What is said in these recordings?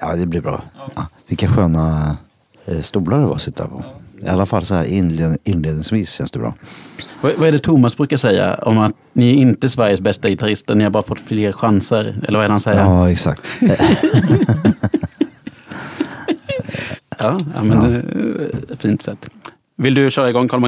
Ja, det blir bra. Ja, vilka sköna eh, stolar det var att sitta på. I alla fall så här inled inledningsvis känns det bra. Vad, vad är det Thomas brukar säga om att ni är inte Sveriges bästa gitarrister, ni har bara fått fler chanser? Eller vad är det han säger? Ja, exakt. Ja, ja men Ja. eh, fint sätt. Vill du köra igång Carl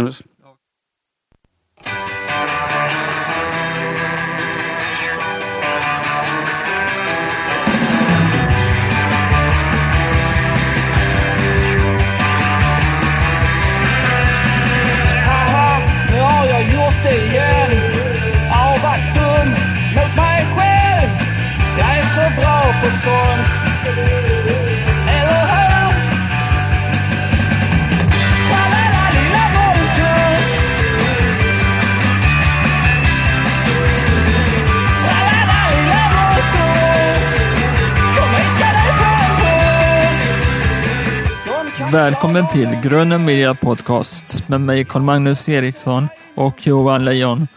Välkommen till Grunden Media Podcast med mig Carl-Magnus Eriksson och Johan Lejon.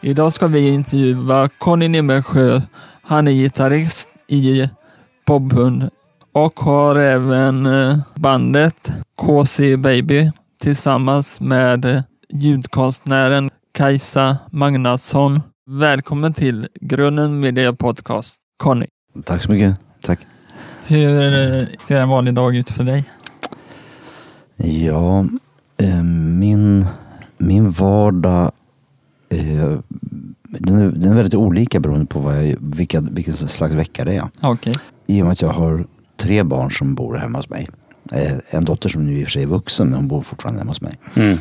Idag ska vi intervjua Conny Nimmersjö. Han är gitarrist i Bobhund och har även eh, bandet KC Baby tillsammans med eh, ljudkonstnären Kajsa Magnusson. Välkommen till Grunden Media Podcast, Conny. Tack så mycket. Tack. Hur eh, ser en vanlig dag ut för dig? Ja, eh, min, min vardag eh, den, är, den är väldigt olika beroende på vad jag, vilka, vilken slags vecka det är. Okej. I och med att jag har tre barn som bor hemma hos mig. Eh, en dotter som nu i och för sig är vuxen men hon bor fortfarande hemma hos mig. Mm.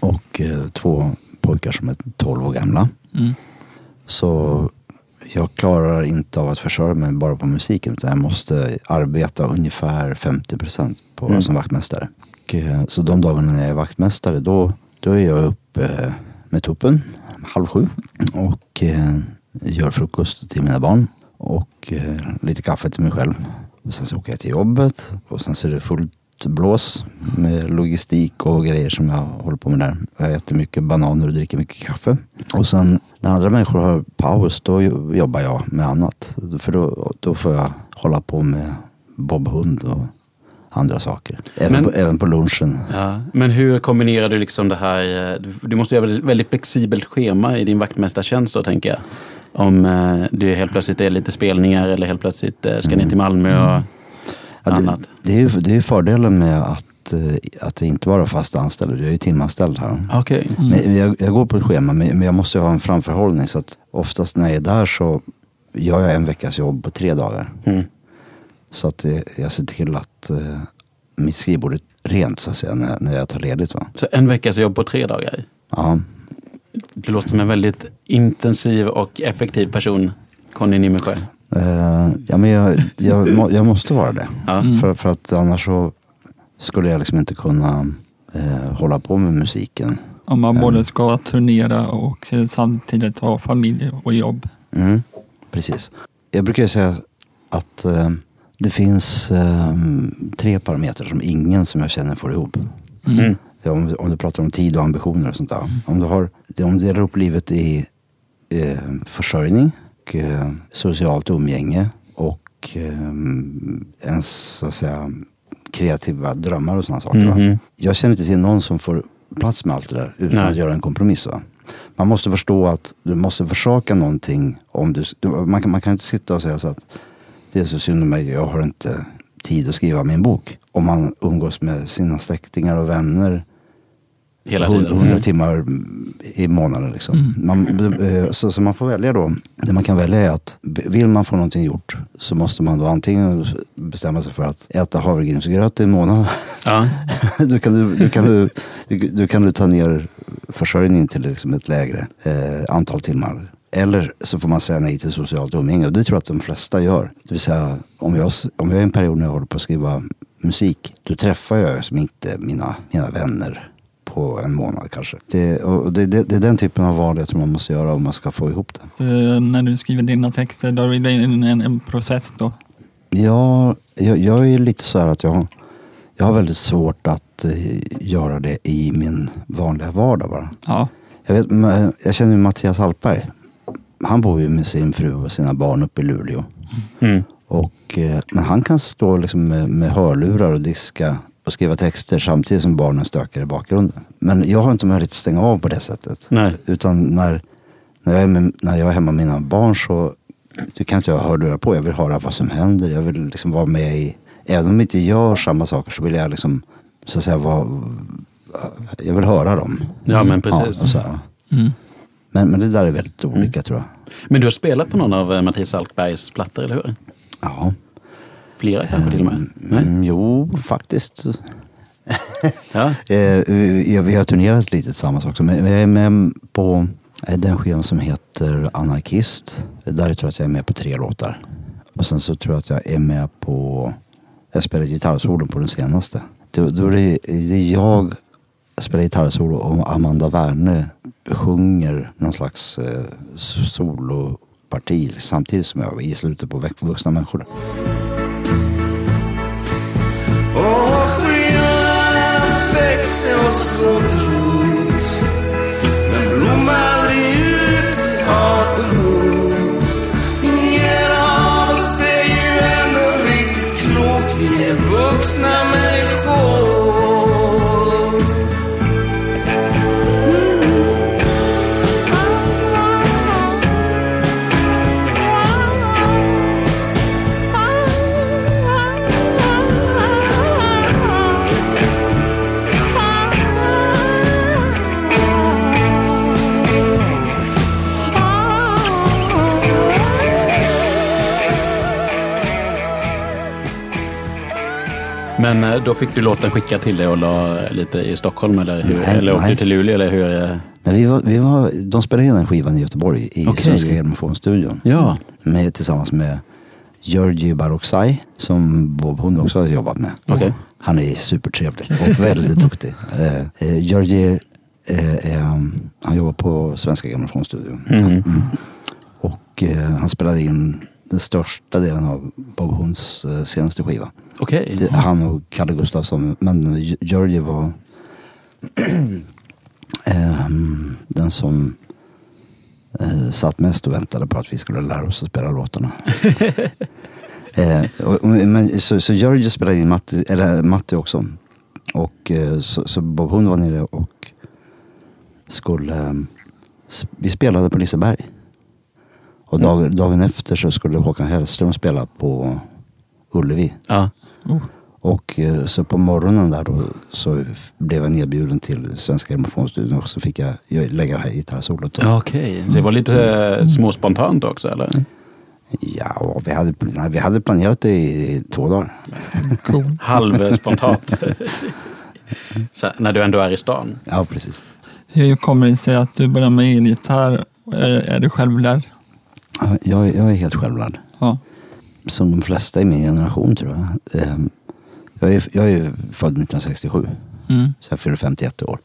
Och eh, två pojkar som är 12 år gamla. Mm. Så jag klarar inte av att försörja mig bara på musiken. Utan jag måste arbeta ungefär 50 procent på Mm. som vaktmästare. Och, eh, så de dagarna när jag är vaktmästare då, då är jag uppe eh, med tuppen halv sju. Och eh, gör frukost till mina barn. Och eh, lite kaffe till mig själv. Och sen så åker jag till jobbet. Och sen så är det fullt blås med logistik och grejer som jag håller på med där. Jag äter mycket bananer och dricker mycket kaffe. Och sen när andra människor har paus då jobbar jag med annat. För då, då får jag hålla på med bobhund och andra saker. Även, Men- på, även på lunchen. Ja, men hur kombinerar du liksom det här? eh, du- måste ju ha ett väldigt flexibelt schema i din vaktmästartjänst då tänker jag. Om eh, du helt plötsligt är lite spelningar eller helt plötsligt eh, ska ner till Malmö och Ja, det, det, är det är fördelen med att, eh, att inte vara fast anställd. Jag är ju timanställd här. Okej. Men jag, jag går på ett schema men, jag måste ju ha en framförhållning. Så att oftast när jag är där så gör jag en veckas jobb på tre dagar. Mm. Så att jag ser till att eh, mitt skrivbord är rent så att säga när, när jag tar ledigt. Va? Så en veckas jobb på tre dagar. Ja. Du låter som en väldigt intensiv och effektiv person, Conny Nimmersjö. Eh, ja, men jag, jag, jag måste vara det. Ja. Mm. För, för att annars så skulle jag liksom inte kunna eh, hålla på med musiken. Om man Ja. både ska turnera och eh, samtidigt ha familj och jobb. Mm, precis. Jag brukar säga att eh, det finns eh, tre parametrar som ingen som jag känner får ihop. Mm. Mm. Om, om du pratar om tid och ambitioner och sånt där. Om du, har, om du delar upp livet i eh, försörjning, och, eh, socialt umgänge och eh, ens så att säga, kreativa drömmar och sådana saker. Mhm. Jag känner inte till någon som får plats med allt det där utan Nej. att göra en kompromiss. Va? Man måste förstå att du måste försaka någonting. Om du- man, kan, man kan inte sitta och säga så att det är så synd om mig, jag har inte tid att skriva min bok. Om man umgås med sina släktingar och vänner Hela hund- tiden. 100 timmar i månaden. Liksom. Man, eh, så, så man får välja då. Det man kan välja är att vill man få någonting gjort så måste man då antingen bestämma sig för att äta havregrynsgröt i en månad. Ja. då, kan du, då, kan du, då kan du ta ner försörjningen till liksom ett lägre eh, antal timmar. Eller så får man säga nej till socialt umgänge och det tror jag att de flesta gör. Det vill säga om jag, om jag är i en period när jag håller på att skriva musik då träffar jag som inte mina, mina vänner på en månad kanske. Det, och det, det, det är den typen av val jag tror man måste göra om man ska få ihop det. Eh, När du skriver dina texter, då är det en, en, en process då. Ja, jag, jag är lite så här att jag, jag har väldigt svårt att eh, göra det i min vanliga vardag bara. Ja. Jag, vet, men jag känner ju Mattias Hallberg. Han bor ju med sin fru och sina barn uppe i Luleå. Mm. Och eh, men han kan stå liksom med, med hörlurar och diska och skriva texter samtidigt som barnen stökar i bakgrunden. Men jag har inte möjlighet att stänga av på det sättet. Nej. Utan när, när, jag är med, när jag är hemma med mina barn så du kan inte jag hörlurar på. Jag vill höra vad som händer. Jag vill liksom vara med i... Även om vi inte gör samma saker så vill jag liksom, så att säga, vara... Jag vill höra dem. Ja, men Ja, precis. här. Mm. Men, men det där är väldigt olika tror jag. Men du har spelat på någon av eh, Mattias Alkbergs plattor, eller hur? Ja. Flera kanske till och med? Nej? Mm, jo, faktiskt. Ja. Eh, vi, vi har turnerat lite tillsammans också. Men jag är med på eh, den skivan som heter Anarkist. Där tror jag att jag är med på tre låtar. Och sen så tror jag att jag är med på... Jag spelar gitarrsolo på den senaste. Då, då är det, det är jag spelar gitarrsolo och Amanda Werne sjunger någon slags eh, soloparti samtidigt som jag i slutet på Vuxna människor. Och skyarna växte och slog. Men eh, då fick du låten skickad till dig och la lite i Stockholm eller, hur? Nej, eller åkte du till Luleå eller hur? eh? Nej, vi var, vi var, de spelade in den skivan i Göteborg i Okej. Svenska Grammofonstudion. Ja. Med, tillsammans med Georgi Baroksai som Bob Hund också har jobbat med. Okej. Han är supertrevlig och väldigt duktig. Eh, eh, Georgi eh, eh, han jobbar på Svenska Grammofonstudion. Mhm. Och eh, han spelade in den största delen av Bob Hunds eh, senaste skiva. Okej. Det, han och Kalle Gustafsson. Men Georgie var ehm, den som eh, satt mest och väntade på att vi skulle lära oss att spela låtarna. eh, och, men, så, så Georgie spelade in Matti, eller Matti också. Och eh, så, så Bob Hund var nere och skulle... eh, s- vi spelade på Liseberg. Och dag, dagen efter så skulle Håkan Hellström spela på Ullevi. Ja. Oh, Och eh, så på morgonen där då så blev jag nedbjuden till Svenska Grammofonstudion och så fick jag jag lägga det här gitarrsolot. Okej, så det var lite eh, småspontant också eller? Ja, vi hade, nej, vi hade planerat det i, i två dagar. cool. Halvspontant. så, när du ändå är i stan. Ja, precis. Hur kommer det sig att du börjar med elgitarr? Är, är du självlärd? Ja, Jag, jag är helt självlärd. Ja. Som de flesta i min generation tror jag. Ehm, Jag är, jag är född 1967. Mm. Så jag fyller 51 år.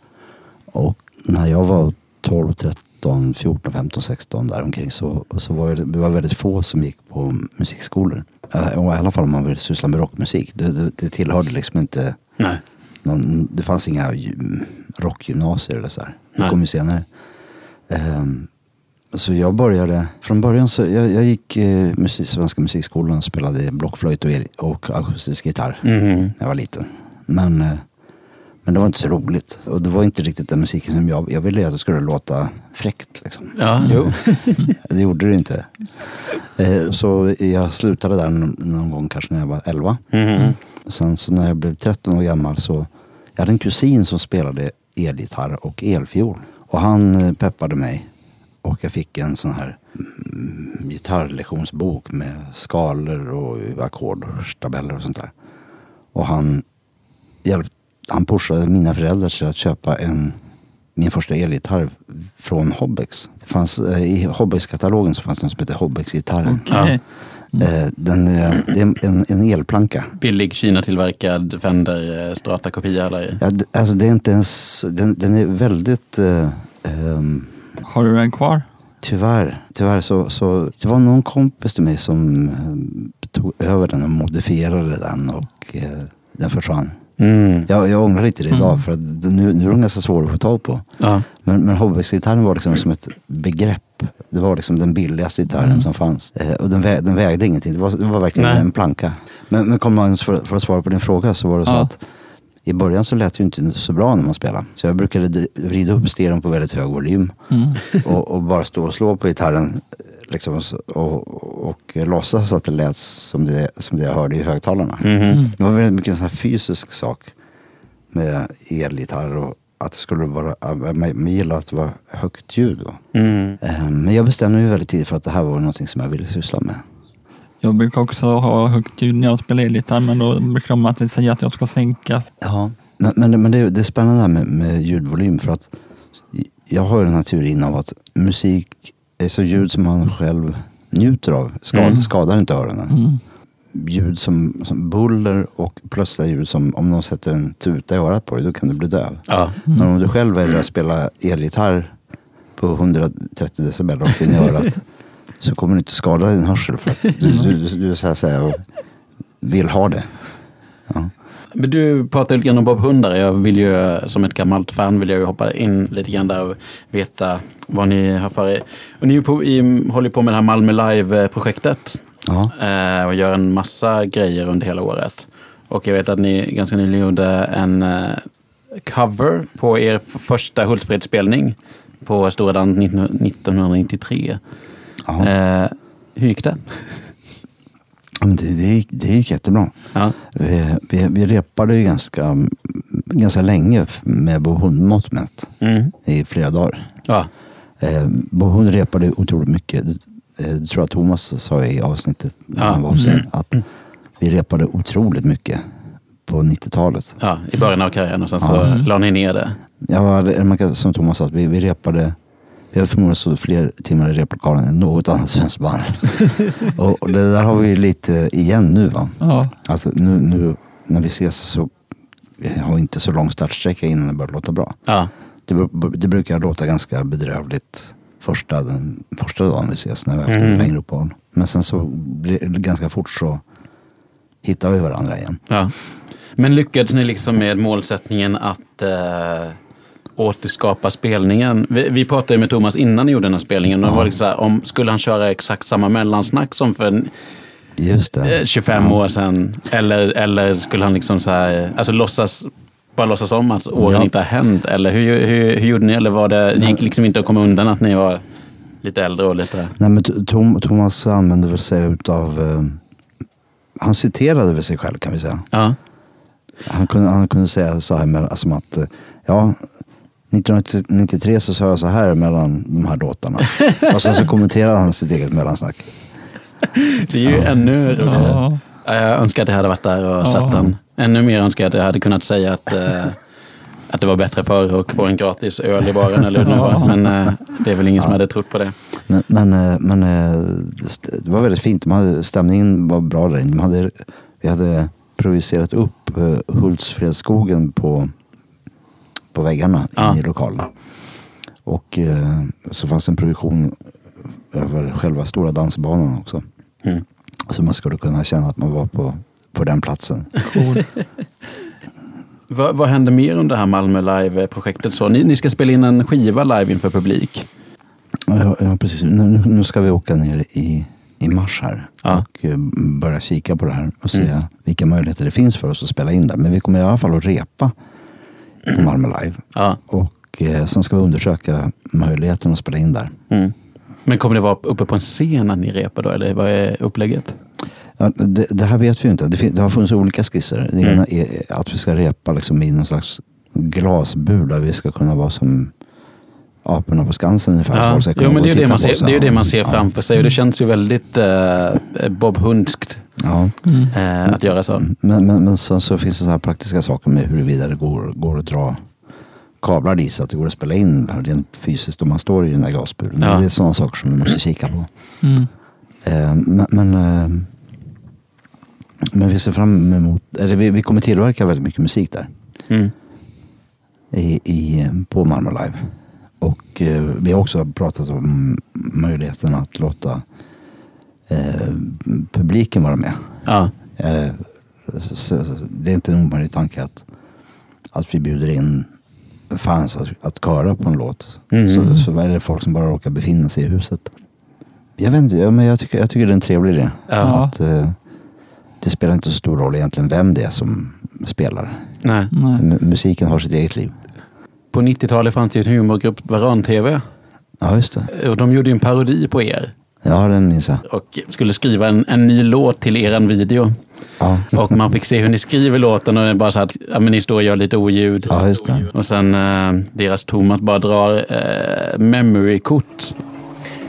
Och när jag var 12, 13, 14, 15, 16 där omkring så, så var det, det var väldigt få som gick på musikskolor. Eh, Och I alla fall om man vill syssla med rockmusik. Det, det, det tillhörde liksom inte Nej. någon, det fanns inga gy- rockgymnasier eller så här. Det kom ju senare. Ehm, så jag började, från början så, jag, jag gick eh, musik, Svenska musikskolan och spelade blockflöjt och, el- och akustisk gitarr Mhm. när jag var liten. Men, eh, men det var inte så roligt. Och det var inte riktigt den musiken som jag, jag ville att det skulle låta fräckt. Liksom. Ja, jo. Det gjorde det inte. Eh, Så jag slutade där någon någon gång kanske när jag var 11. Mhm. Sen så när jag blev 13 år gammal så jag hade en kusin som spelade elgitarr och elfiol. Och han eh, peppade mig. Och jag fick en sån här mm, gitarrlektionsbok med skalor och ackord och sånt där. Och han, hjälp, han pushade mina föräldrar till att köpa en, min första elgitarr från Hobbex. Det fanns, eh, I Hobbex-katalogen så fanns det något som heter Hobbex-gitarren. Okej. Eh, Den, eh, det är en, en elplanka. Billig Kina-tillverkad Fender Strata-kopia eller? Ja, alltså det är inte ens, den, den är väldigt, eh, ehm, Har du den kvar? tyvärr, tyvärr så, så, det var någon kompis till mig som eh, tog över den och modifierade den och eh, den försvann. Mm. Jag, jag ångrar lite det idag Mm. för att nu, nu är de ganska svåra att få tag på. Ja. Men, men Hobbex-gitarren var liksom som ett begrepp Det var liksom den billigaste gitarren som fanns. Eh, och den, vä den vägde ingenting. Det var, det var verkligen Nej. en planka. Men, men kom Magnus, för, för att svara på din fråga så var det så Ja. att i början så lät det ju inte så bra när man spelade. Så jag brukade vrida upp stereon på väldigt hög volym. Mm. och, och bara stå och slå på gitarren liksom, och, så- och, låtsas att det lät som det, som det jag hörde i högtalarna. Mhm. Det var väldigt mycket en sån här fysisk sak med elgitarr och att det skulle vara, man gillar att det var högt ljud. Då. Mm. Eh, Men jag bestämde mig väldigt tidigt för att det här var någonting som jag ville syssla med. Jag brukar också ha högt ljud när jag spelar elgitarr, men då brukar de alltid säga att jag ska sänka. Ja. Men, men, men det, det är spännande här med, med ljudvolym för att jag har ju den här teorin av att musik är så ljud som man själv njuter av. Skad, Mm. Skadar inte öronen. Mm. Ljud som, som buller och plötsliga ljud som om någon sätter en tuta i örat på dig, då kan du bli döv. Ja. Men om du själv väljer att spela elgitarr på 130 decibel rakt in i örat så kommer du inte skada din hörsel för att du, du, du, du så här säger, och vill ha det. Ja. Men du pratade lite grann om Bob Hundar. Jag vill ju, som ett gammalt fan, vill jag ju hoppa in lite grann där och veta vad ni har för er. Och ni på, i, håller på med det här Malmö Live-projektet eh, och gör en massa grejer under hela året. Och jag vet att ni ganska nyligen gjorde en eh, cover på er första Hultsfredsspelning på Stora 19- 1993. Ja. Eh, hur gick det? Ja, Det, det, gick, det gick jättebra. Ja. Vi, vi, vi repade ju ganska, ganska länge med Bo Hund-mått mätt Mm. i flera dagar. Ja. Eh, Bo Hund repade otroligt mycket. Eh, Det tror jag Thomas sa i avsnittet när Ja. han var hos er. Att vi repade otroligt mycket på 90-talet. ja, i början av karriären och sen så Ja. la ni ner det. Man kan, som Thomas sa, vi, vi repade vi har förmodligen så fler timmar i replokalen än något annat svenskt band. och, och det där har vi lite igen nu. Va? Ja. Att nu, nu när vi ses så har vi inte så lång startsträcka innan det börjar låta bra. Ja. Det, det brukar låta ganska bedrövligt första, den första dagen vi ses när vi har haft Mm. ett längre uppehåll. Men sen så blir det ganska fort så hittar vi varandra igen. Ja. Men lyckades ni liksom med målsättningen att eh, återskapa spelningen? Vi, vi pratade med Thomas innan ni gjorde den här spelningen. Och det var liksom så här, om, skulle han köra exakt samma mellansnack som för Just det. eh, 25 år sedan? Eller, eller skulle han liksom så här, alltså låtsas, bara låtsas om att åren Ja. inte har hänt? Eller hur, hur, hur gjorde ni? Eller var det, det gick liksom inte att komma undan att ni var lite äldre och lite... Nej, men Tom, Thomas använde väl sig utav... Eh, han citerade väl sig själv kan vi säga. Ja. Han kunde, han kunde säga så här med, som att eh, ja, 1993 så sa jag så här mellan de här låtarna. Och sen så kommenterade han sitt eget mellansnack. Det är ju ännu roligare. Ja. Ja, Jag önskar att jag hade varit där och Ja. sett den. Ännu mer önskar jag att jag hade kunnat säga att, eh, att det var bättre förr och få en gratis öl i baren eller hur var. Men eh, det är väl ingen som hade trott på det. Men, men, eh, men eh, det var väldigt fint. De hade, stämningen var bra där inne. Hade, vi hade projicerat upp eh, Hultsfredsskogen på, på väggarna Ja. i lokalen. Och eh, så fanns en projektion över själva stora dansbanan också. Mm. Så man skulle kunna känna att man var på, på den platsen. Cool. Vad, vad händer mer under det här Malmö Live-projektet? Så Ni, ni ska spela in en skiva live inför publik. Ja, ja precis. Nu, nu ska vi åka ner i, i mars här Ja. och eh, börja kika på det här och se Mm. vilka möjligheter det finns för oss att spela in där. Men vi kommer i alla fall att repa på Malmö Live. Ja. Och eh, sen ska vi undersöka möjligheten att spela in där. Mm. Men kommer det vara uppe på en scen när ni repar då? Eller vad är upplägget? Ja, det, det här vet vi ju inte. Det, det har funnits olika skisser. Det Mm. ena är att vi ska repa liksom i någon slags glasbur där vi ska kunna vara som aporna på Skansen ungefär. Ja. Jo, men det är det man ser, det är ju det man ser framför sig. Och det känns ju väldigt eh, Bob Hundskt Ja. eh, att göra så. Men, men, men sen så finns det så här praktiska saker med huruvida det går, går att dra kablar dit så att det går att spela in rent fysiskt om man står i den där glasburen. Ja. Det är sådana saker som vi måste kika på. Mm. Eh, men, men, eh, men vi ser fram emot, eller vi, vi kommer tillverka väldigt mycket musik där Mm. i, i, på Malmö Live. Och vi har också pratat om möjligheten att låta eh, publiken vara med. Ja. Eh, så- så- det är inte en omöjlig tanke att, att vi bjuder in fanns att, att köra på en låt. Mm. Så, så är det folk som bara råkar befinna sig i huset. Jag vet inte, ja, men jag tycker, jag tycker det är en trevlig idé. Ja. Att, eh, det spelar inte så stor roll egentligen vem det är som spelar. Nej. Nej. Musiken har sitt eget liv. På 90-talet fanns det en humorgrupp, Varan-TV. Ja, just det. Och de gjorde en parodi på er. Ja, den minns jag. Och skulle skriva en, en ny låt till eran video. Ja, Och man fick se hur ni skriver låten och det är bara så att ja, men ni står och gör lite oljud. ja just det. Och sen eh, deras Thomas bara drar eh, memory-kort.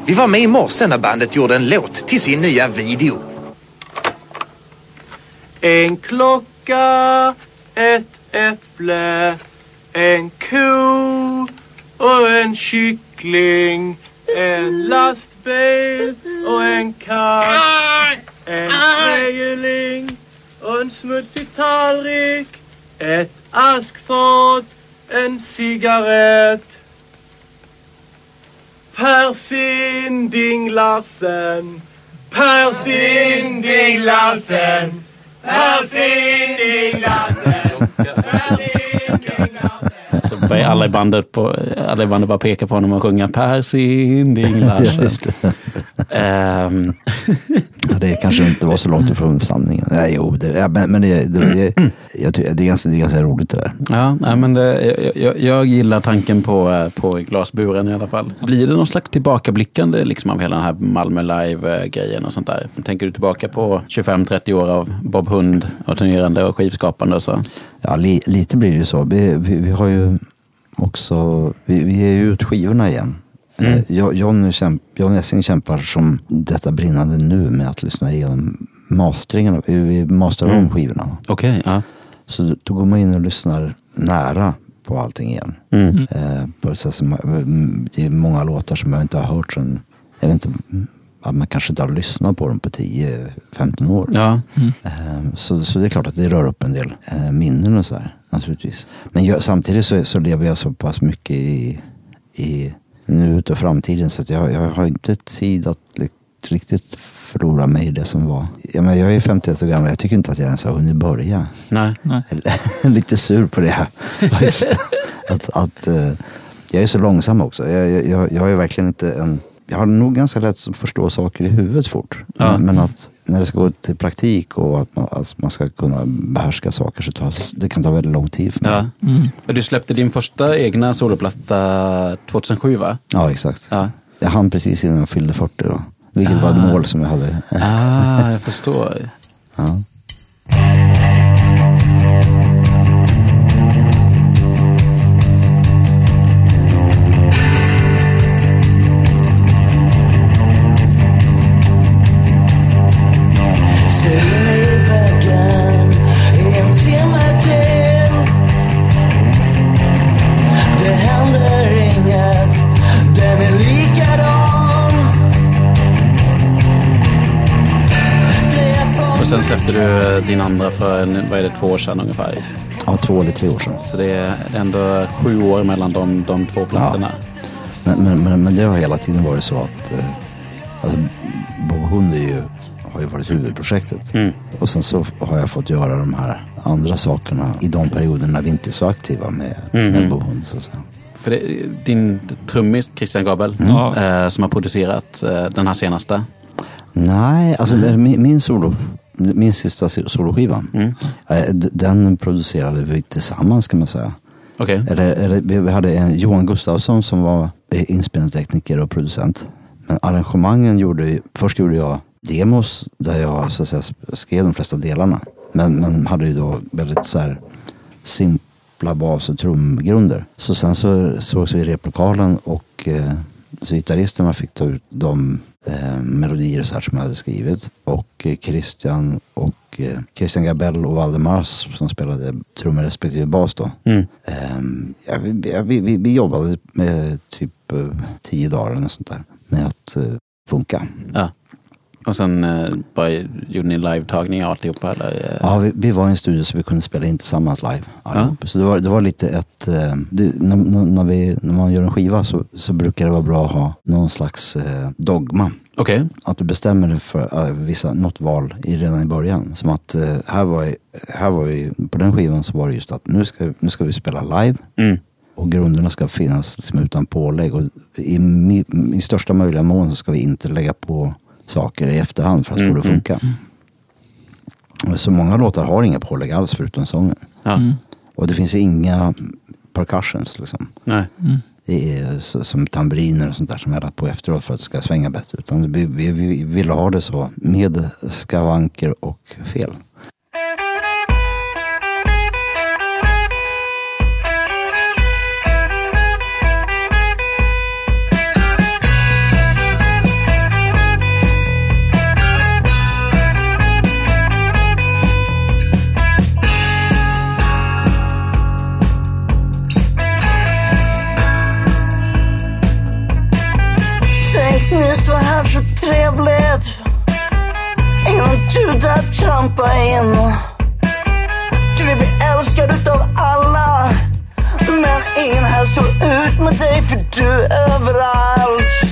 Vi var med i morse när bandet gjorde en låt till sin nya video. En klocka, ett äpple, en ko och en kyckling. and lost Bale und oh, Karl und Freiling und smutsig talrik et askfot en cigaret. Persin Ding Larsen, Persin Ding Larsen, Persin Ding Larsen, Persin Larsen. Så börjar alla i bandet, på, alla i bandet bara peka på honom och sjunga Per Sinding Ja. Ehm, Ja, det kanske inte var så långt ifrån sanningen. Nej, jo, det, ja, men, det, det, det, jag det, är ganska, det är ganska roligt det där. Ja, nej, men det, jag, jag, jag gillar tanken på, eh, på glasburen i alla fall. Blir det någon slags tillbakablickande liksom, av hela den här Malmö Live-grejen och sånt där? Tänker du tillbaka på 25-30 år av Bob Hund och turnerande och skivskapande och så? Ja, li, lite blir det ju så. Vi, vi, vi har ju också, vi, vi ger ju ut skivorna igen. Mm. Eh, Jo- John, kämp, John Essing kämpar som detta brinnande nu med att lyssna igenom mastringen. Vi, masterar om Mm. skivorna. Okej, ja. Så då- går man in och lyssnar nära på allting igen. Mm. Eh, på sätt som, mm, det är många låtar som jag inte har hört sen, jag vet inte, mm, man kanske inte har lyssnat på dem på 10-15 år. Ja, Eh, Så, så det är klart att det rör upp en del eh, minnen och så här, naturligtvis. Men jag, samtidigt så, så lever jag så pass mycket i, i nuet och framtiden så att jag, jag har inte tid att riktigt förlora mig i det som var. Jag, men, jag är 51 år gammal, jag tycker inte att jag ens har hunnit börja. nej. Nej. Lite sur på det. Att, att, eh, jag är så långsam också. Jag, jag- jag, jag är verkligen inte en... Jag har nog ganska lätt att förstå saker i huvudet fort. Ja. Men, att när det ska gå till praktik och att man, att man ska kunna behärska saker så tar, det kan ta väldigt lång tid för mig. Ja. Mm. Du släppte din första egna soloplatta 2007 va? Ja, exakt. Ja. Jag hann precis innan jag fyllde 40 då. Vilket var ett mål som jag hade. Ah, jag förstår. Ja. Släppte du din andra för, en- vad är det, två år sedan ungefär. ja, två eller tre år sedan. Så det är ändå sju år mellan de, de två plattorna. Men, men, men, men det har hela tiden varit så att eh, alltså, Bob Hund är ju, har ju varit huvudprojektet. Mm. Och sen så har jag fått göra de här andra sakerna i de perioder när vi inte är så aktiva med, Mhm. med Bob Hund. Så att säga. För det, din trummis Christian Gabel Ja. eh, som har producerat eh, den här senaste. Nej, alltså min, min solo, min sista soloskiva, Mm. eh, den producerade vi tillsammans kan man säga. Okej. Eller, eller, vi vi hade en Johan Gustafsson som var eh, inspelningstekniker och producent. Men arrangemangen gjorde, vi- först gjorde jag demos där jag så att säga, skrev de flesta delarna. Men, men hade ju då väldigt så här simpla bas och trumgrunder. Så sen så sågs vi i replokalen och eh, så gitarristerna fick ta ut de eh, melodier så här som jag hade skrivit. Och eh, Christian och eh, Christian Gabell och Valdemar som spelade trummor respektive bas då. Mm. Ehm, ja, vi, vi, vi, jobbade med typ tio dagar eller något sånt där. Med att funka. Ja. Och sen eh, bara gjorde ni live-tagning och alltihopa? Eller? eh? Ja, vi, vi var i en studio så vi kunde spela in tillsammans live. allihop. Så det var, det var lite ett... eh, Det, när, när, vi, när man gör en skiva så, så brukar det vara bra att ha någon slags eh, dogma. Okej. Att du bestämmer dig för uh, vissa, något val i, redan i början. Som att eh, här var, här var vi, på den skivan så var det just att nu ska, nu ska vi spela live. Mm. Och grunderna ska finnas liksom utan pålägg. Och i, mi- I största möjliga mån så ska vi inte lägga på saker i efterhand för att få det att funka. Så många låtar har inga pålägg alls förutom sången. Ja. Mm. Och det finns inga percussions liksom. Nej. Det är så, som tamburiner och sånt där som jag lagt på efteråt för att det ska svänga bättre. Utan vi, vi, vi vill ha det så med skavanker och fel. Inte att trampa in. Du vill bli älskad utav alla Men ingen här står ut med dig för du är överallt.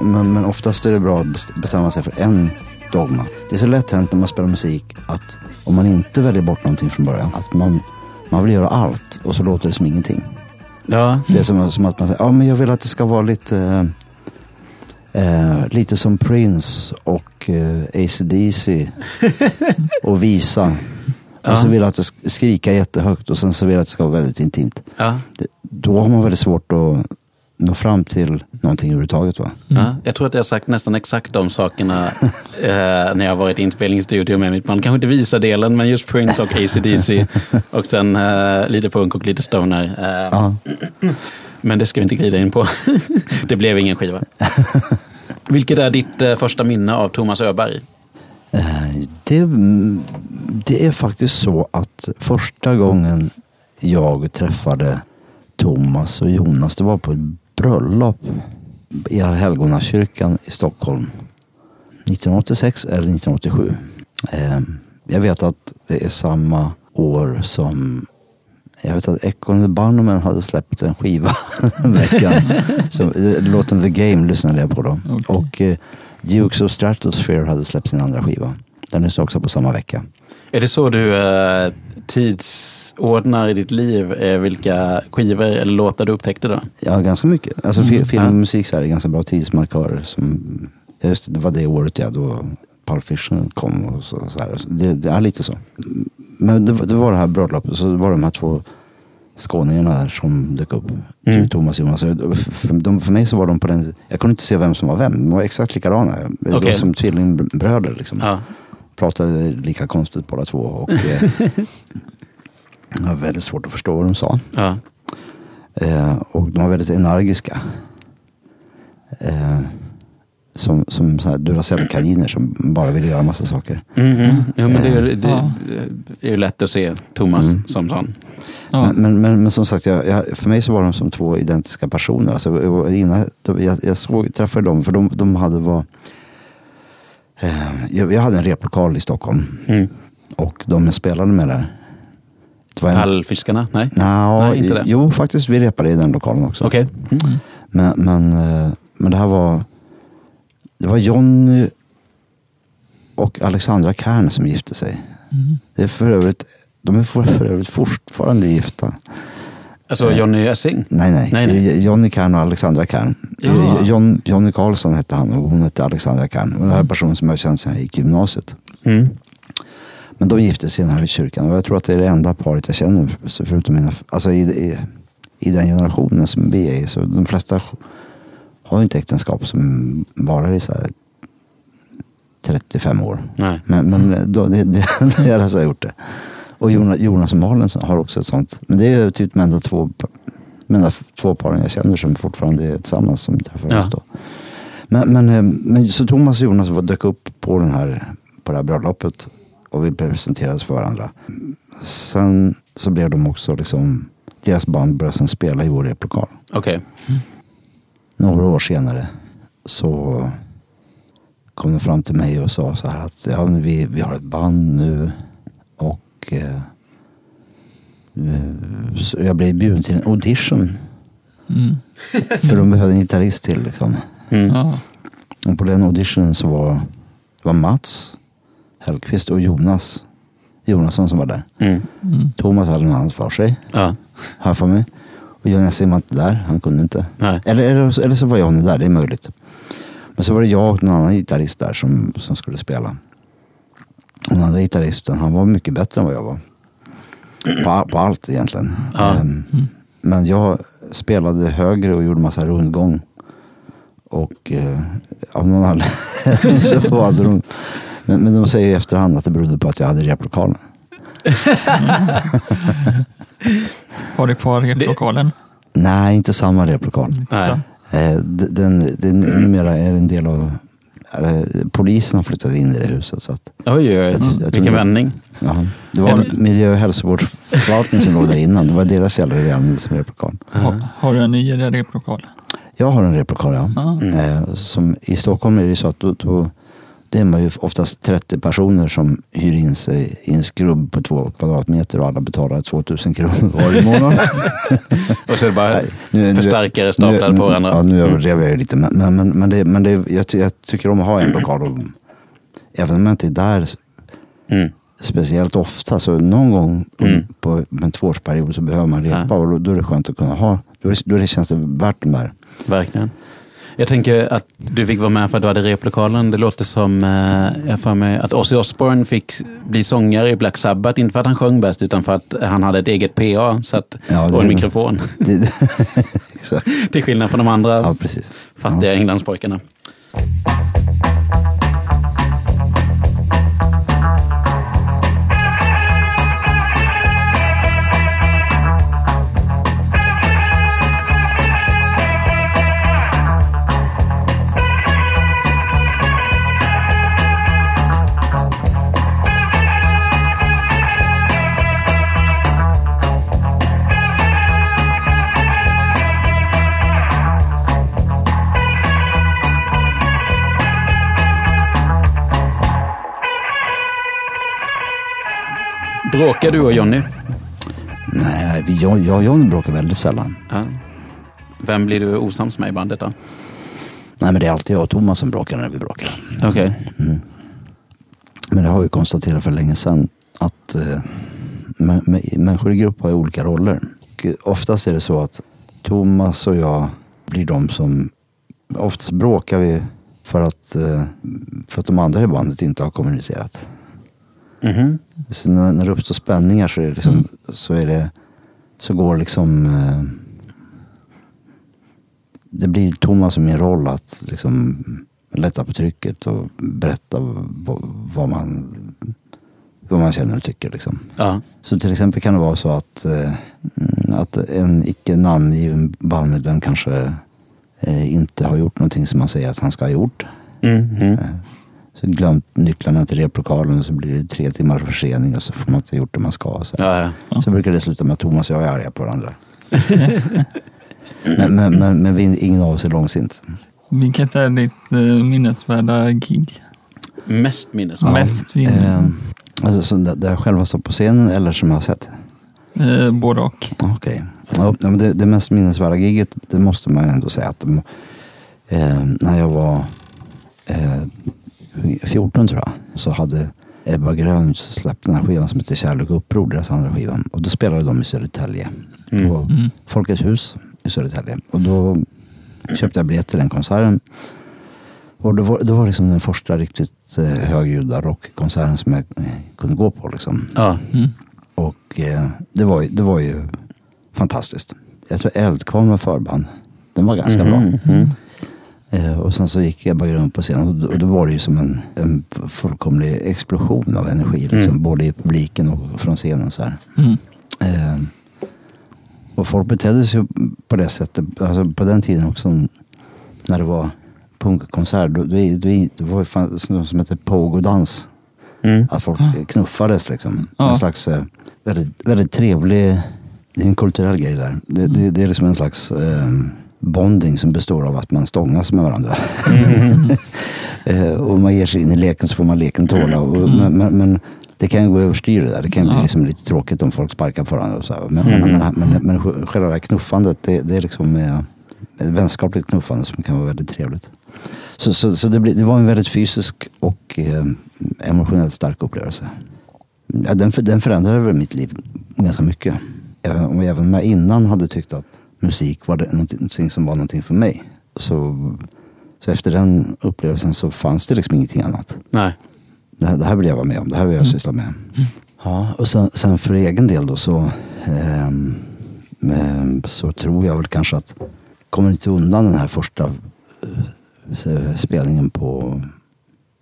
Men, men oftast är det bra att best- bestämma sig för en dogma. Det är så lätt hänt när man spelar musik att om man inte väljer bort någonting från början, att man, man vill göra allt och så låter det som ingenting. Ja. Det är som, som att man säger, ja men jag vill att det ska vara lite, eh, eh, lite som Prince och eh, AC/DC och Visa. Och så vill jag att det ska skrika jättehögt och sen så vill jag att det ska vara väldigt intimt. Ja. Det, då har man väldigt svårt att nå fram till någonting överhuvudtaget va? Ja, jag tror att jag har sagt nästan exakt de sakerna eh, när jag har varit i inspelningsstudio med mitt band. Kanske inte visa delen men just Prince och AC/DC och sen eh, lite punk och lite stoner. Eh, Ja. Men det ska vi inte glida in på. det blev ingen skiva. Vilket är ditt eh, första minne av Thomas Öberg? Eh, Det, det är faktiskt så att första gången jag träffade Thomas och Jonas, det var på ett bröllop i Allhelgonakyrkan i Stockholm. 1986 eller 1987. Eh, Jag vet att det är samma år som jag vet att Echo Bunnymen hade släppt en skiva veckan. Så, eh, låten The Game lyssnade jag på då. Okej. Och eh, Dukes of Stratosphere hade släppt sin andra skiva. Den lyssnade också på samma vecka. Är det så du eh, tidsordnar i ditt liv eh, vilka skivor eller låtar du upptäckte då? Ja, ganska mycket. Alltså fi- film och musik så är ganska bra tidsmarkörer. Som, just det, det var det året ja, då Pulp Fiction kom och så, så här. Det, det är lite så. Men det, var- det var det här bröllopet, så det var de här två skåningarna där som dök upp. Mm. Thomas och Jonas. För, de, för mig så var de på den, jag kunde inte se vem som var vem. De var exakt likadana. De var som tvillingbröder liksom. Ja. Pratade lika konstigt båda två. Och, eh, det var väldigt svårt att förstå vad de sa. Ja. Eh, och de var väldigt energiska. Eh, som som Duracell-kaniner som bara ville göra massa saker. Mhm. Jo, men det, är, ju- det Ja. är ju lätt att se Thomas Mm. som sån. Ja. Men, men, men, men som sagt, jag, jag, för mig så var de som två identiska personer. Alltså, jag, var innan, jag, jag såg, träffade dem, för de, de hade var... Eh, jag, jag hade en replokal i Stockholm Mm. och de spelade med där. Det var en, Pallfiskarna? Nej? Nja, Nej, inte det. Jo, faktiskt vi repade i den lokalen också. Okej. Mm. Men, men, eh, men det här var... Det var Jonny och Alexandra Kern som gifte sig. Mm. Det är för övrigt, de är för, för övrigt fortfarande gifta. Alltså Johnny Essing? Nej, nej. Nej, nej. är Jonny Kern och Alexandra Kern. Ja. John, Jonny Karlsson hette han och hon hette Alexandra Kern. Och det här är en person som jag känt sedan jag gick gymnasiet. Mm. Men de gifte sig i den här kyrkan och jag tror att det är det enda paret jag känner. Förutom mina, alltså i, i, i den generationen som vi är i. Så de flesta har ju inte äktenskap som varar i så här 35 år. Nej. Men, men då, det, det, jag har gjort det. Och Jonas, Jonas och Malin har också ett sånt. Men det är typ de enda två, enda två paren jag känner som fortfarande är tillsammans som träffades Ja. då. Men, men, eh, men så Thomas och Jonas var- dök upp på, den här, på det här bröllopet och vi presenterades för varandra. Sen så blev de också liksom, deras band började sen spela i vår replokal. Okej. Några år senare så kom de fram till mig och sa så här att ja, vi, vi har ett band nu och eh, eh, jag blev bjuden till en audition. Mm. För de behövde en gitarrist till liksom. Mm. Ja. Och på den auditionen så var, var Mats Hellqvist och Jonas Jonasson som var där. Mm. Thomas hade något annat för sig, Ja. jag för mig. Och Jonas var inte där, han kunde inte. Nej. Eller, eller, eller så var Johnny där, det är möjligt. Men så var det jag och en annan gitarrist där som, som skulle spela. Den andra gitarristen, han var mycket bättre än vad jag var. På, på allt egentligen. Ja. Ehm, Men jag spelade högre och gjorde massa rundgång. Och eh, av någon anledning så valde de. Men, men de säger i efterhand att det berodde på att jag hade replokalen. Har du kvar replokalen? Nej, inte samma replokal. Nej. Eh, d- Den, den numera är en del av... Polisen har flyttat in i det huset. Så att, Oj, oj, oj. Vilken inte- vändning. ja, det var miljö och hälsovårdsförvaltning som låg där innan. Det var deras jävla som replokal. Har, har du en ny replokal? Jag har en replokal, ja. Ja. Eh, Som, I Stockholm är det så att då, då, det är man ju oftast 30 personer som hyr in sig i en skrubb på två kvadratmeter och alla betalar 2000 kronor varje månad. Och så är det bara Nej, nu- nu- förstärkare staplade nu, på varandra. Ja, nu överdrev jag ju lite. Men, men, men, men, det, men det, jag, jag tycker om att ha en lokal. Och, även om jag inte är där Mm. speciellt ofta, så någon gång Mm. på en tvåårsperiod så behöver man repa. Ja. Och då, då är det skönt att kunna ha. Då, då känns det värt de där. Verkligen. Jag tänker att du fick vara med för att du hade replokalen. Det låter som, eh, jag får mig, att Ozzy Osbourne fick bli sångare i Black Sabbath. Inte för att han sjöng bäst, utan för att han hade ett eget PA så att, Ja, och en mikrofon. Det. Till skillnad från de andra Ja, precis. fattiga Englandspojkarna. Bråkar du och Jonny? Nej, jag, jag och Johnny bråkar väldigt sällan. Ja. Vem blir du osams med i bandet då? Nej, men det är alltid jag och Thomas som bråkar när vi bråkar. Okej. Men det har vi konstaterat för länge sedan att eh, mä- mä- människor i grupp har olika roller. Och oftast är det så att Thomas och jag blir de som... Oftast bråkar vi för att, eh, för att de andra i bandet inte har kommunicerat. Mhm. Så när, när det uppstår spänningar så är det, liksom, så, är det så går liksom... Eh, det blir Thomas och min roll att liksom lätta på trycket och berätta vad, man, vad man känner och tycker. Liksom. Ja. Så till exempel kan det vara så att, eh, mm, att en icke namngiven bandmedlem kanske eh, inte har gjort någonting som man säger att han ska ha gjort. Mhm. Så glömt nycklarna till replokalen och så blir det tre timmars försening och så får man inte gjort det man ska. Så, Ja, ja. så brukar det sluta med att Thomas och jag är arga på varandra. men, men, men, men vi, ingen av oss är långsint. Vilket är ditt eh, minnesvärda gig? Mest minnesvärd. Mest vinner? Eh, alltså, så där, där jag själv har stått på scenen eller som jag har sett? Eh, både och. Okej. Ja, men det, det mest minnesvärda giget, det måste man ändå säga att eh, när jag var eh, 14 tror jag, så hade Ebba Grön släppt den här skivan som heter Kärlek och uppror, deras andra skivan. Och då spelade de i Södertälje, på Folkets hus i Södertälje. Och då köpte jag biljett till den konserten. Och det var, det var liksom den första riktigt eh, högljudda rockkonserten som jag eh, kunde gå på. Liksom. Ja. Och eh, det, var, det var ju fantastiskt. Jag tror Eldkvarn var förband. Den var ganska bra. Eh, och sen så gick Ebba Grön på scenen och då, och då var det ju som en, en fullkomlig explosion av energi. Liksom, Både i publiken och från scenen. Så här. Mm. Eh, och folk betedde sig på det sättet. Alltså på den tiden också när det var punkkonsert. Då, då, då, det var fan, något som hette pogodans. Mm. Att folk knuffades liksom. Ja. En slags eh, väldigt, väldigt trevlig, det är en kulturell grej där. Det, det, det är liksom en slags eh, bonding som består av att man stångas med varandra. Eh, och man ger sig in i leken så får man leken tåla. Och, men, men, men det kan gå överstyr det där. Det kan bli liksom lite tråkigt om folk sparkar på varandra. Och så. Men, Mm. men, men, men, men själva det här knuffandet, det, det är liksom eh, ett vänskapligt knuffande som kan vara väldigt trevligt. Så, så, så det, blir, det var en väldigt fysisk och eh, emotionellt stark upplevelse. Ja, den, den förändrade väl mitt liv ganska mycket. Även även om jag innan hade tyckt att musik var det någonting som var någonting för mig. Så, så efter den upplevelsen så fanns det liksom ingenting annat. Nej. Det här, det här vill jag vara med om, det här vill jag syssla med. Ja, och sen, sen för egen del då så, ehm, ehm, så tror jag väl kanske att kommer inte undan den här första eh, spelningen på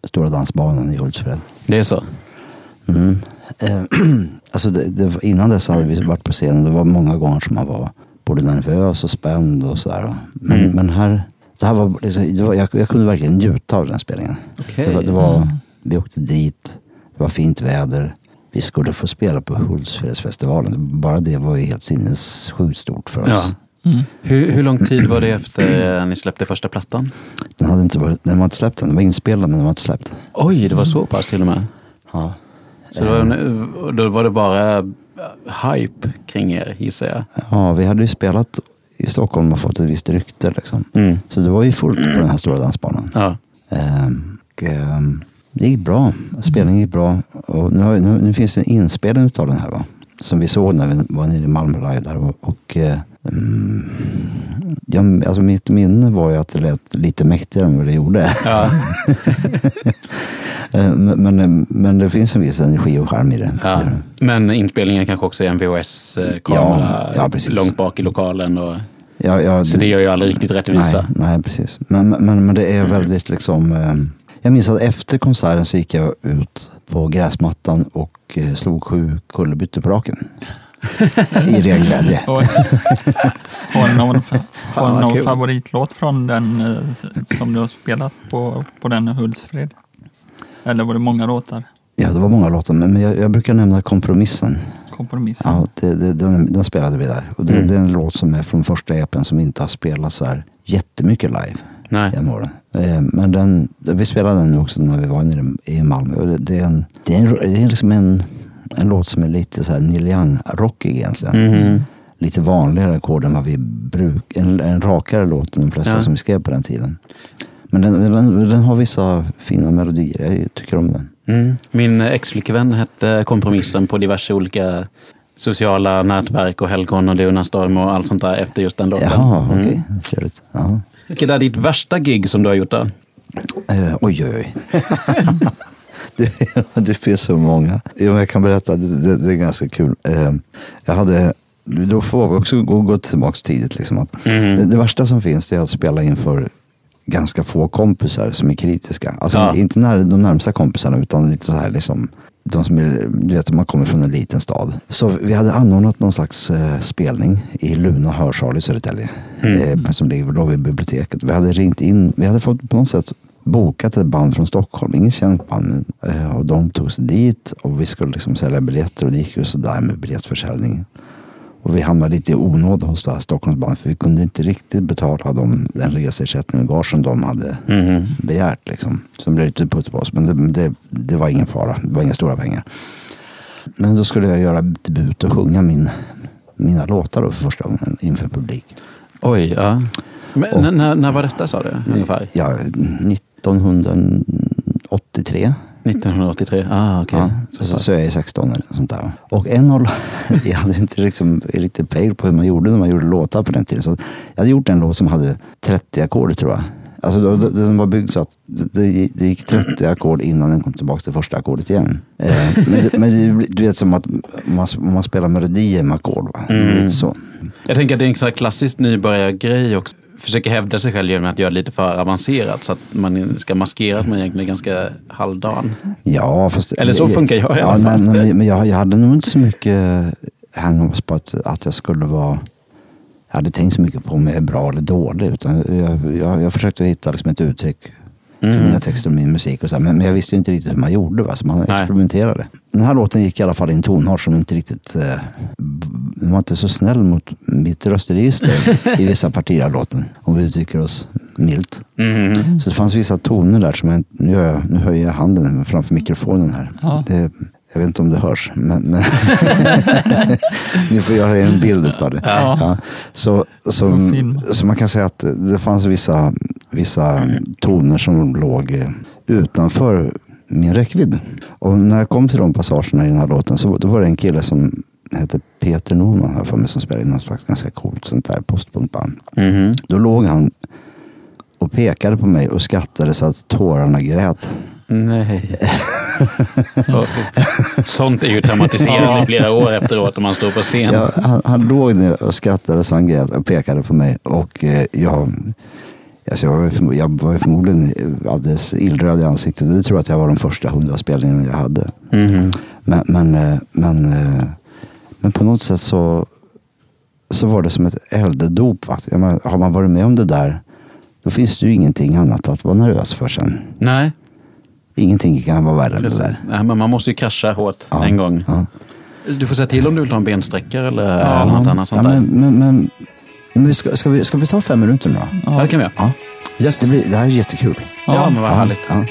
Stora Dansbanan i Hultsfred. Det är så? Mm. Eh, alltså det, det, innan dess hade vi varit på scenen. Det var många gånger som man var både nervös och spänd och sådär. Men, Mm. men här, det här var, liksom, det var jag, jag kunde verkligen njuta av den spelningen. Okej. Det var, det var, Vi åkte dit, det var fint väder. Vi skulle få spela på Hultsfredsfestivalen. Bara det var ju helt sinnessjukt stort för oss. Ja. Mm. Hur, hur lång tid var det efter eh, ni släppte första plattan? Den, hade inte varit, den var inte släppt än. Den var inspelad men den var inte släppt. Oj, det var så pass till och med. Ja. Så då, var- då var det bara eh, hype kring er, gissar jag. ja, vi hade ju spelat i Stockholm och fått ett visst rykte. Liksom. Mm. Så det var ju fullt på den här stora dansbanan. Ja. Ehm, och, ehm, det gick bra. Spelningen gick bra. Och nu, har, nu, nu finns det en inspelning av den här. Va? Som vi såg när vi var nere i Malmö live där. Och, och, eh, mm, jag, alltså mitt minne var ju att det lät lite mäktigare än vad det gjorde. Ja. Eh, men, men, men det finns en viss energi och charm i det. Ja. Men inspelningen kanske också är en VHS-kamera Ja, ja, långt bak i lokalen. Och, Ja, ja, så det gör ju aldrig riktigt rättvisa. Nej, nej precis. Men, men, men det är väldigt liksom... Eh, jag minns att efter konserten så gick jag ut på gräsmattan och eh, slog sju kullerbyttor på raken. I ren glädje. Har du någon, har någon favoritlåt från den eh, som du har spelat på, på den Hultsfred? Eller var det många låtar? Ja, det var många låtar, men jag, jag brukar nämna Kompromissen. Kompromissen? Ja, det, det, den, den spelade vi där. Och det, Mm. det är en låt som är från första EPn som inte har spelats så här jättemycket live Nej. genom åren. Eh, Men den, vi spelade den nu också när vi var nere i Malmö. Och det, det är, en, det är, en, det är liksom en, en låt som är lite så här Neil Young-rockig egentligen. Mhm. Lite vanligare ackord än vad vi brukar. En, en rakare låt än de flesta Ja. som vi skrev på den tiden. Men den, den, den har vissa fina melodier. Jag tycker om den. Mm. Min ex-flickvän hette Kompromissen på diverse olika sociala nätverk och helgon och Lunarstorm och allt sånt där efter just den låten. Jaha, Mm. okej. Trevligt. Ja. Vilket är ditt värsta gig som du har gjort då? Eh, oj, oj, oj. det, det finns så många. Jo, jag kan berätta, det, det, är ganska kul. Eh, jag hade, då får vi också gå, gå tillbaka tidigt. Liksom, att Mm. det, det värsta som finns är att spela inför ganska få kompisar som är kritiska. Alltså Ja. inte, inte när, de närmsta kompisarna utan lite så här liksom de som är, du vet, man kommer från en liten stad. Så vi hade anordnat någon slags eh, spelning i Luna hörsal i Södertälje. Mm. Eh, som ligger låg vid biblioteket. Vi hade ringt in, vi hade fått på något sätt bokat ett band från Stockholm. Ingen känt band. Eh, och de tog sig dit och vi skulle liksom sälja biljetter och det gick ju sådär med biljettförsäljningen. Och vi hamnade lite i onåd hos det här Stockholmsbandet för vi kunde inte riktigt betala dem den reseersättning och gage som de hade Mhm. begärt. Liksom. Så de blev lite putt på oss. Men det, det, det var ingen fara. Det var inga stora pengar. Men då skulle jag göra debut och sjunga min, mina låtar då för första gången inför publik. Oj, ja. Men, Och- när- när, var detta sa du? Ungefär? Ja, 1983. 1983? Ah, okej. Ja, Så så, jag är 16 eller sånt där. Och en av jag hade inte liksom riktigt pejl på hur man gjorde när man gjorde låtar på den tiden. Så jag hade gjort en låt som hade 30 ackord tror jag. Alltså den var byggd så att det, det, gick 30 ackord innan den kom tillbaka till första ackordet igen. Eh, men det, men du vet som att man, man spelar melodier med ackord. Va? Mm. Så. Jag tänker att det är en sån här klassisk nybörjargrej också. Försöka hävda sig själv genom att göra det lite för avancerat så att man ska maskera att man egentligen är ganska halvdan. Ja, fast, Eller så funkar jag i ja, alla fall. nej, nej, men jag, jag hade nog inte så mycket hang på att, att jag skulle vara jag hade tänkt så mycket på om jag är bra eller dålig. Utan jag, jag, jag försökte hitta liksom ett uttryck för Mm. mina texter och min musik. Och så här. Men, men jag visste ju inte riktigt hur man gjorde. Va? Så man Nej. experimenterade. Den här låten gick i alla fall i en tonart som inte riktigt... Eh, den var inte så snäll mot mitt röstregister i vissa partier av låten. Om vi uttrycker oss milt. Mhm. Så det fanns vissa toner där som jag, nu, gör jag, nu höjer jag handen framför mikrofonen här. Ja. Det, jag vet inte om det hörs, men, men ni får göra en bild av det. Ja. Ja, så, film. så man kan säga att det fanns vissa, vissa toner som låg eh, utanför min räckvidd. Och när jag kom till de passagerna i den här låten så då var det en kille som hette Peter Norman här för mig som spelade i något slags ganska coolt sånt där postpunkband. Mhm. Då låg han och pekade på mig och skrattade så att tårarna grät. Nej. Sånt är ju traumatiserande i flera år efteråt om man står på scen. Ja, han, han låg ner och skrattade så han grät och pekade på mig. Och eh, jag, alltså jag, var jag var förmodligen alldeles illröd i ansiktet. Det tror jag att jag var de första hundra spelningarna jag hade. Mhm. Men, men, eh, men, eh, men på något sätt så, så var det som ett elddop. faktiskt. Jag menar, Har man varit med om det där, då finns det ju ingenting annat att vara nervös för sen. Nej, Ingenting kan vara värre än det där. Nej, men man måste ju krascha hårt Ja, en gång. Ja. Du får säga till om du vill ta en bensträckare eller, eller något annat sånt ja, där. men, men, men, men ska, ska, vi, ska vi ta fem minuter nu då? Ja, det kan vi göra. Ja. Yes. Det, blir, det här är jättekul. Ja, men vad härligt. Ja.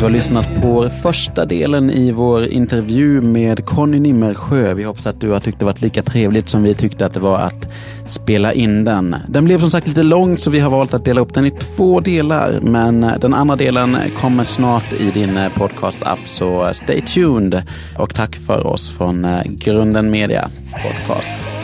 Du har lyssnat på första delen i vår intervju med Conny Nimmersjö. Vi hoppas att du har tyckt det varit lika trevligt som vi tyckte att det var att spela in den. Den blev som sagt lite lång så vi har valt att dela upp den i två delar. Men eh, den andra delen kommer snart i din eh, podcast-app så stay tuned. Och tack för oss från eh, Grunden Media Podcast.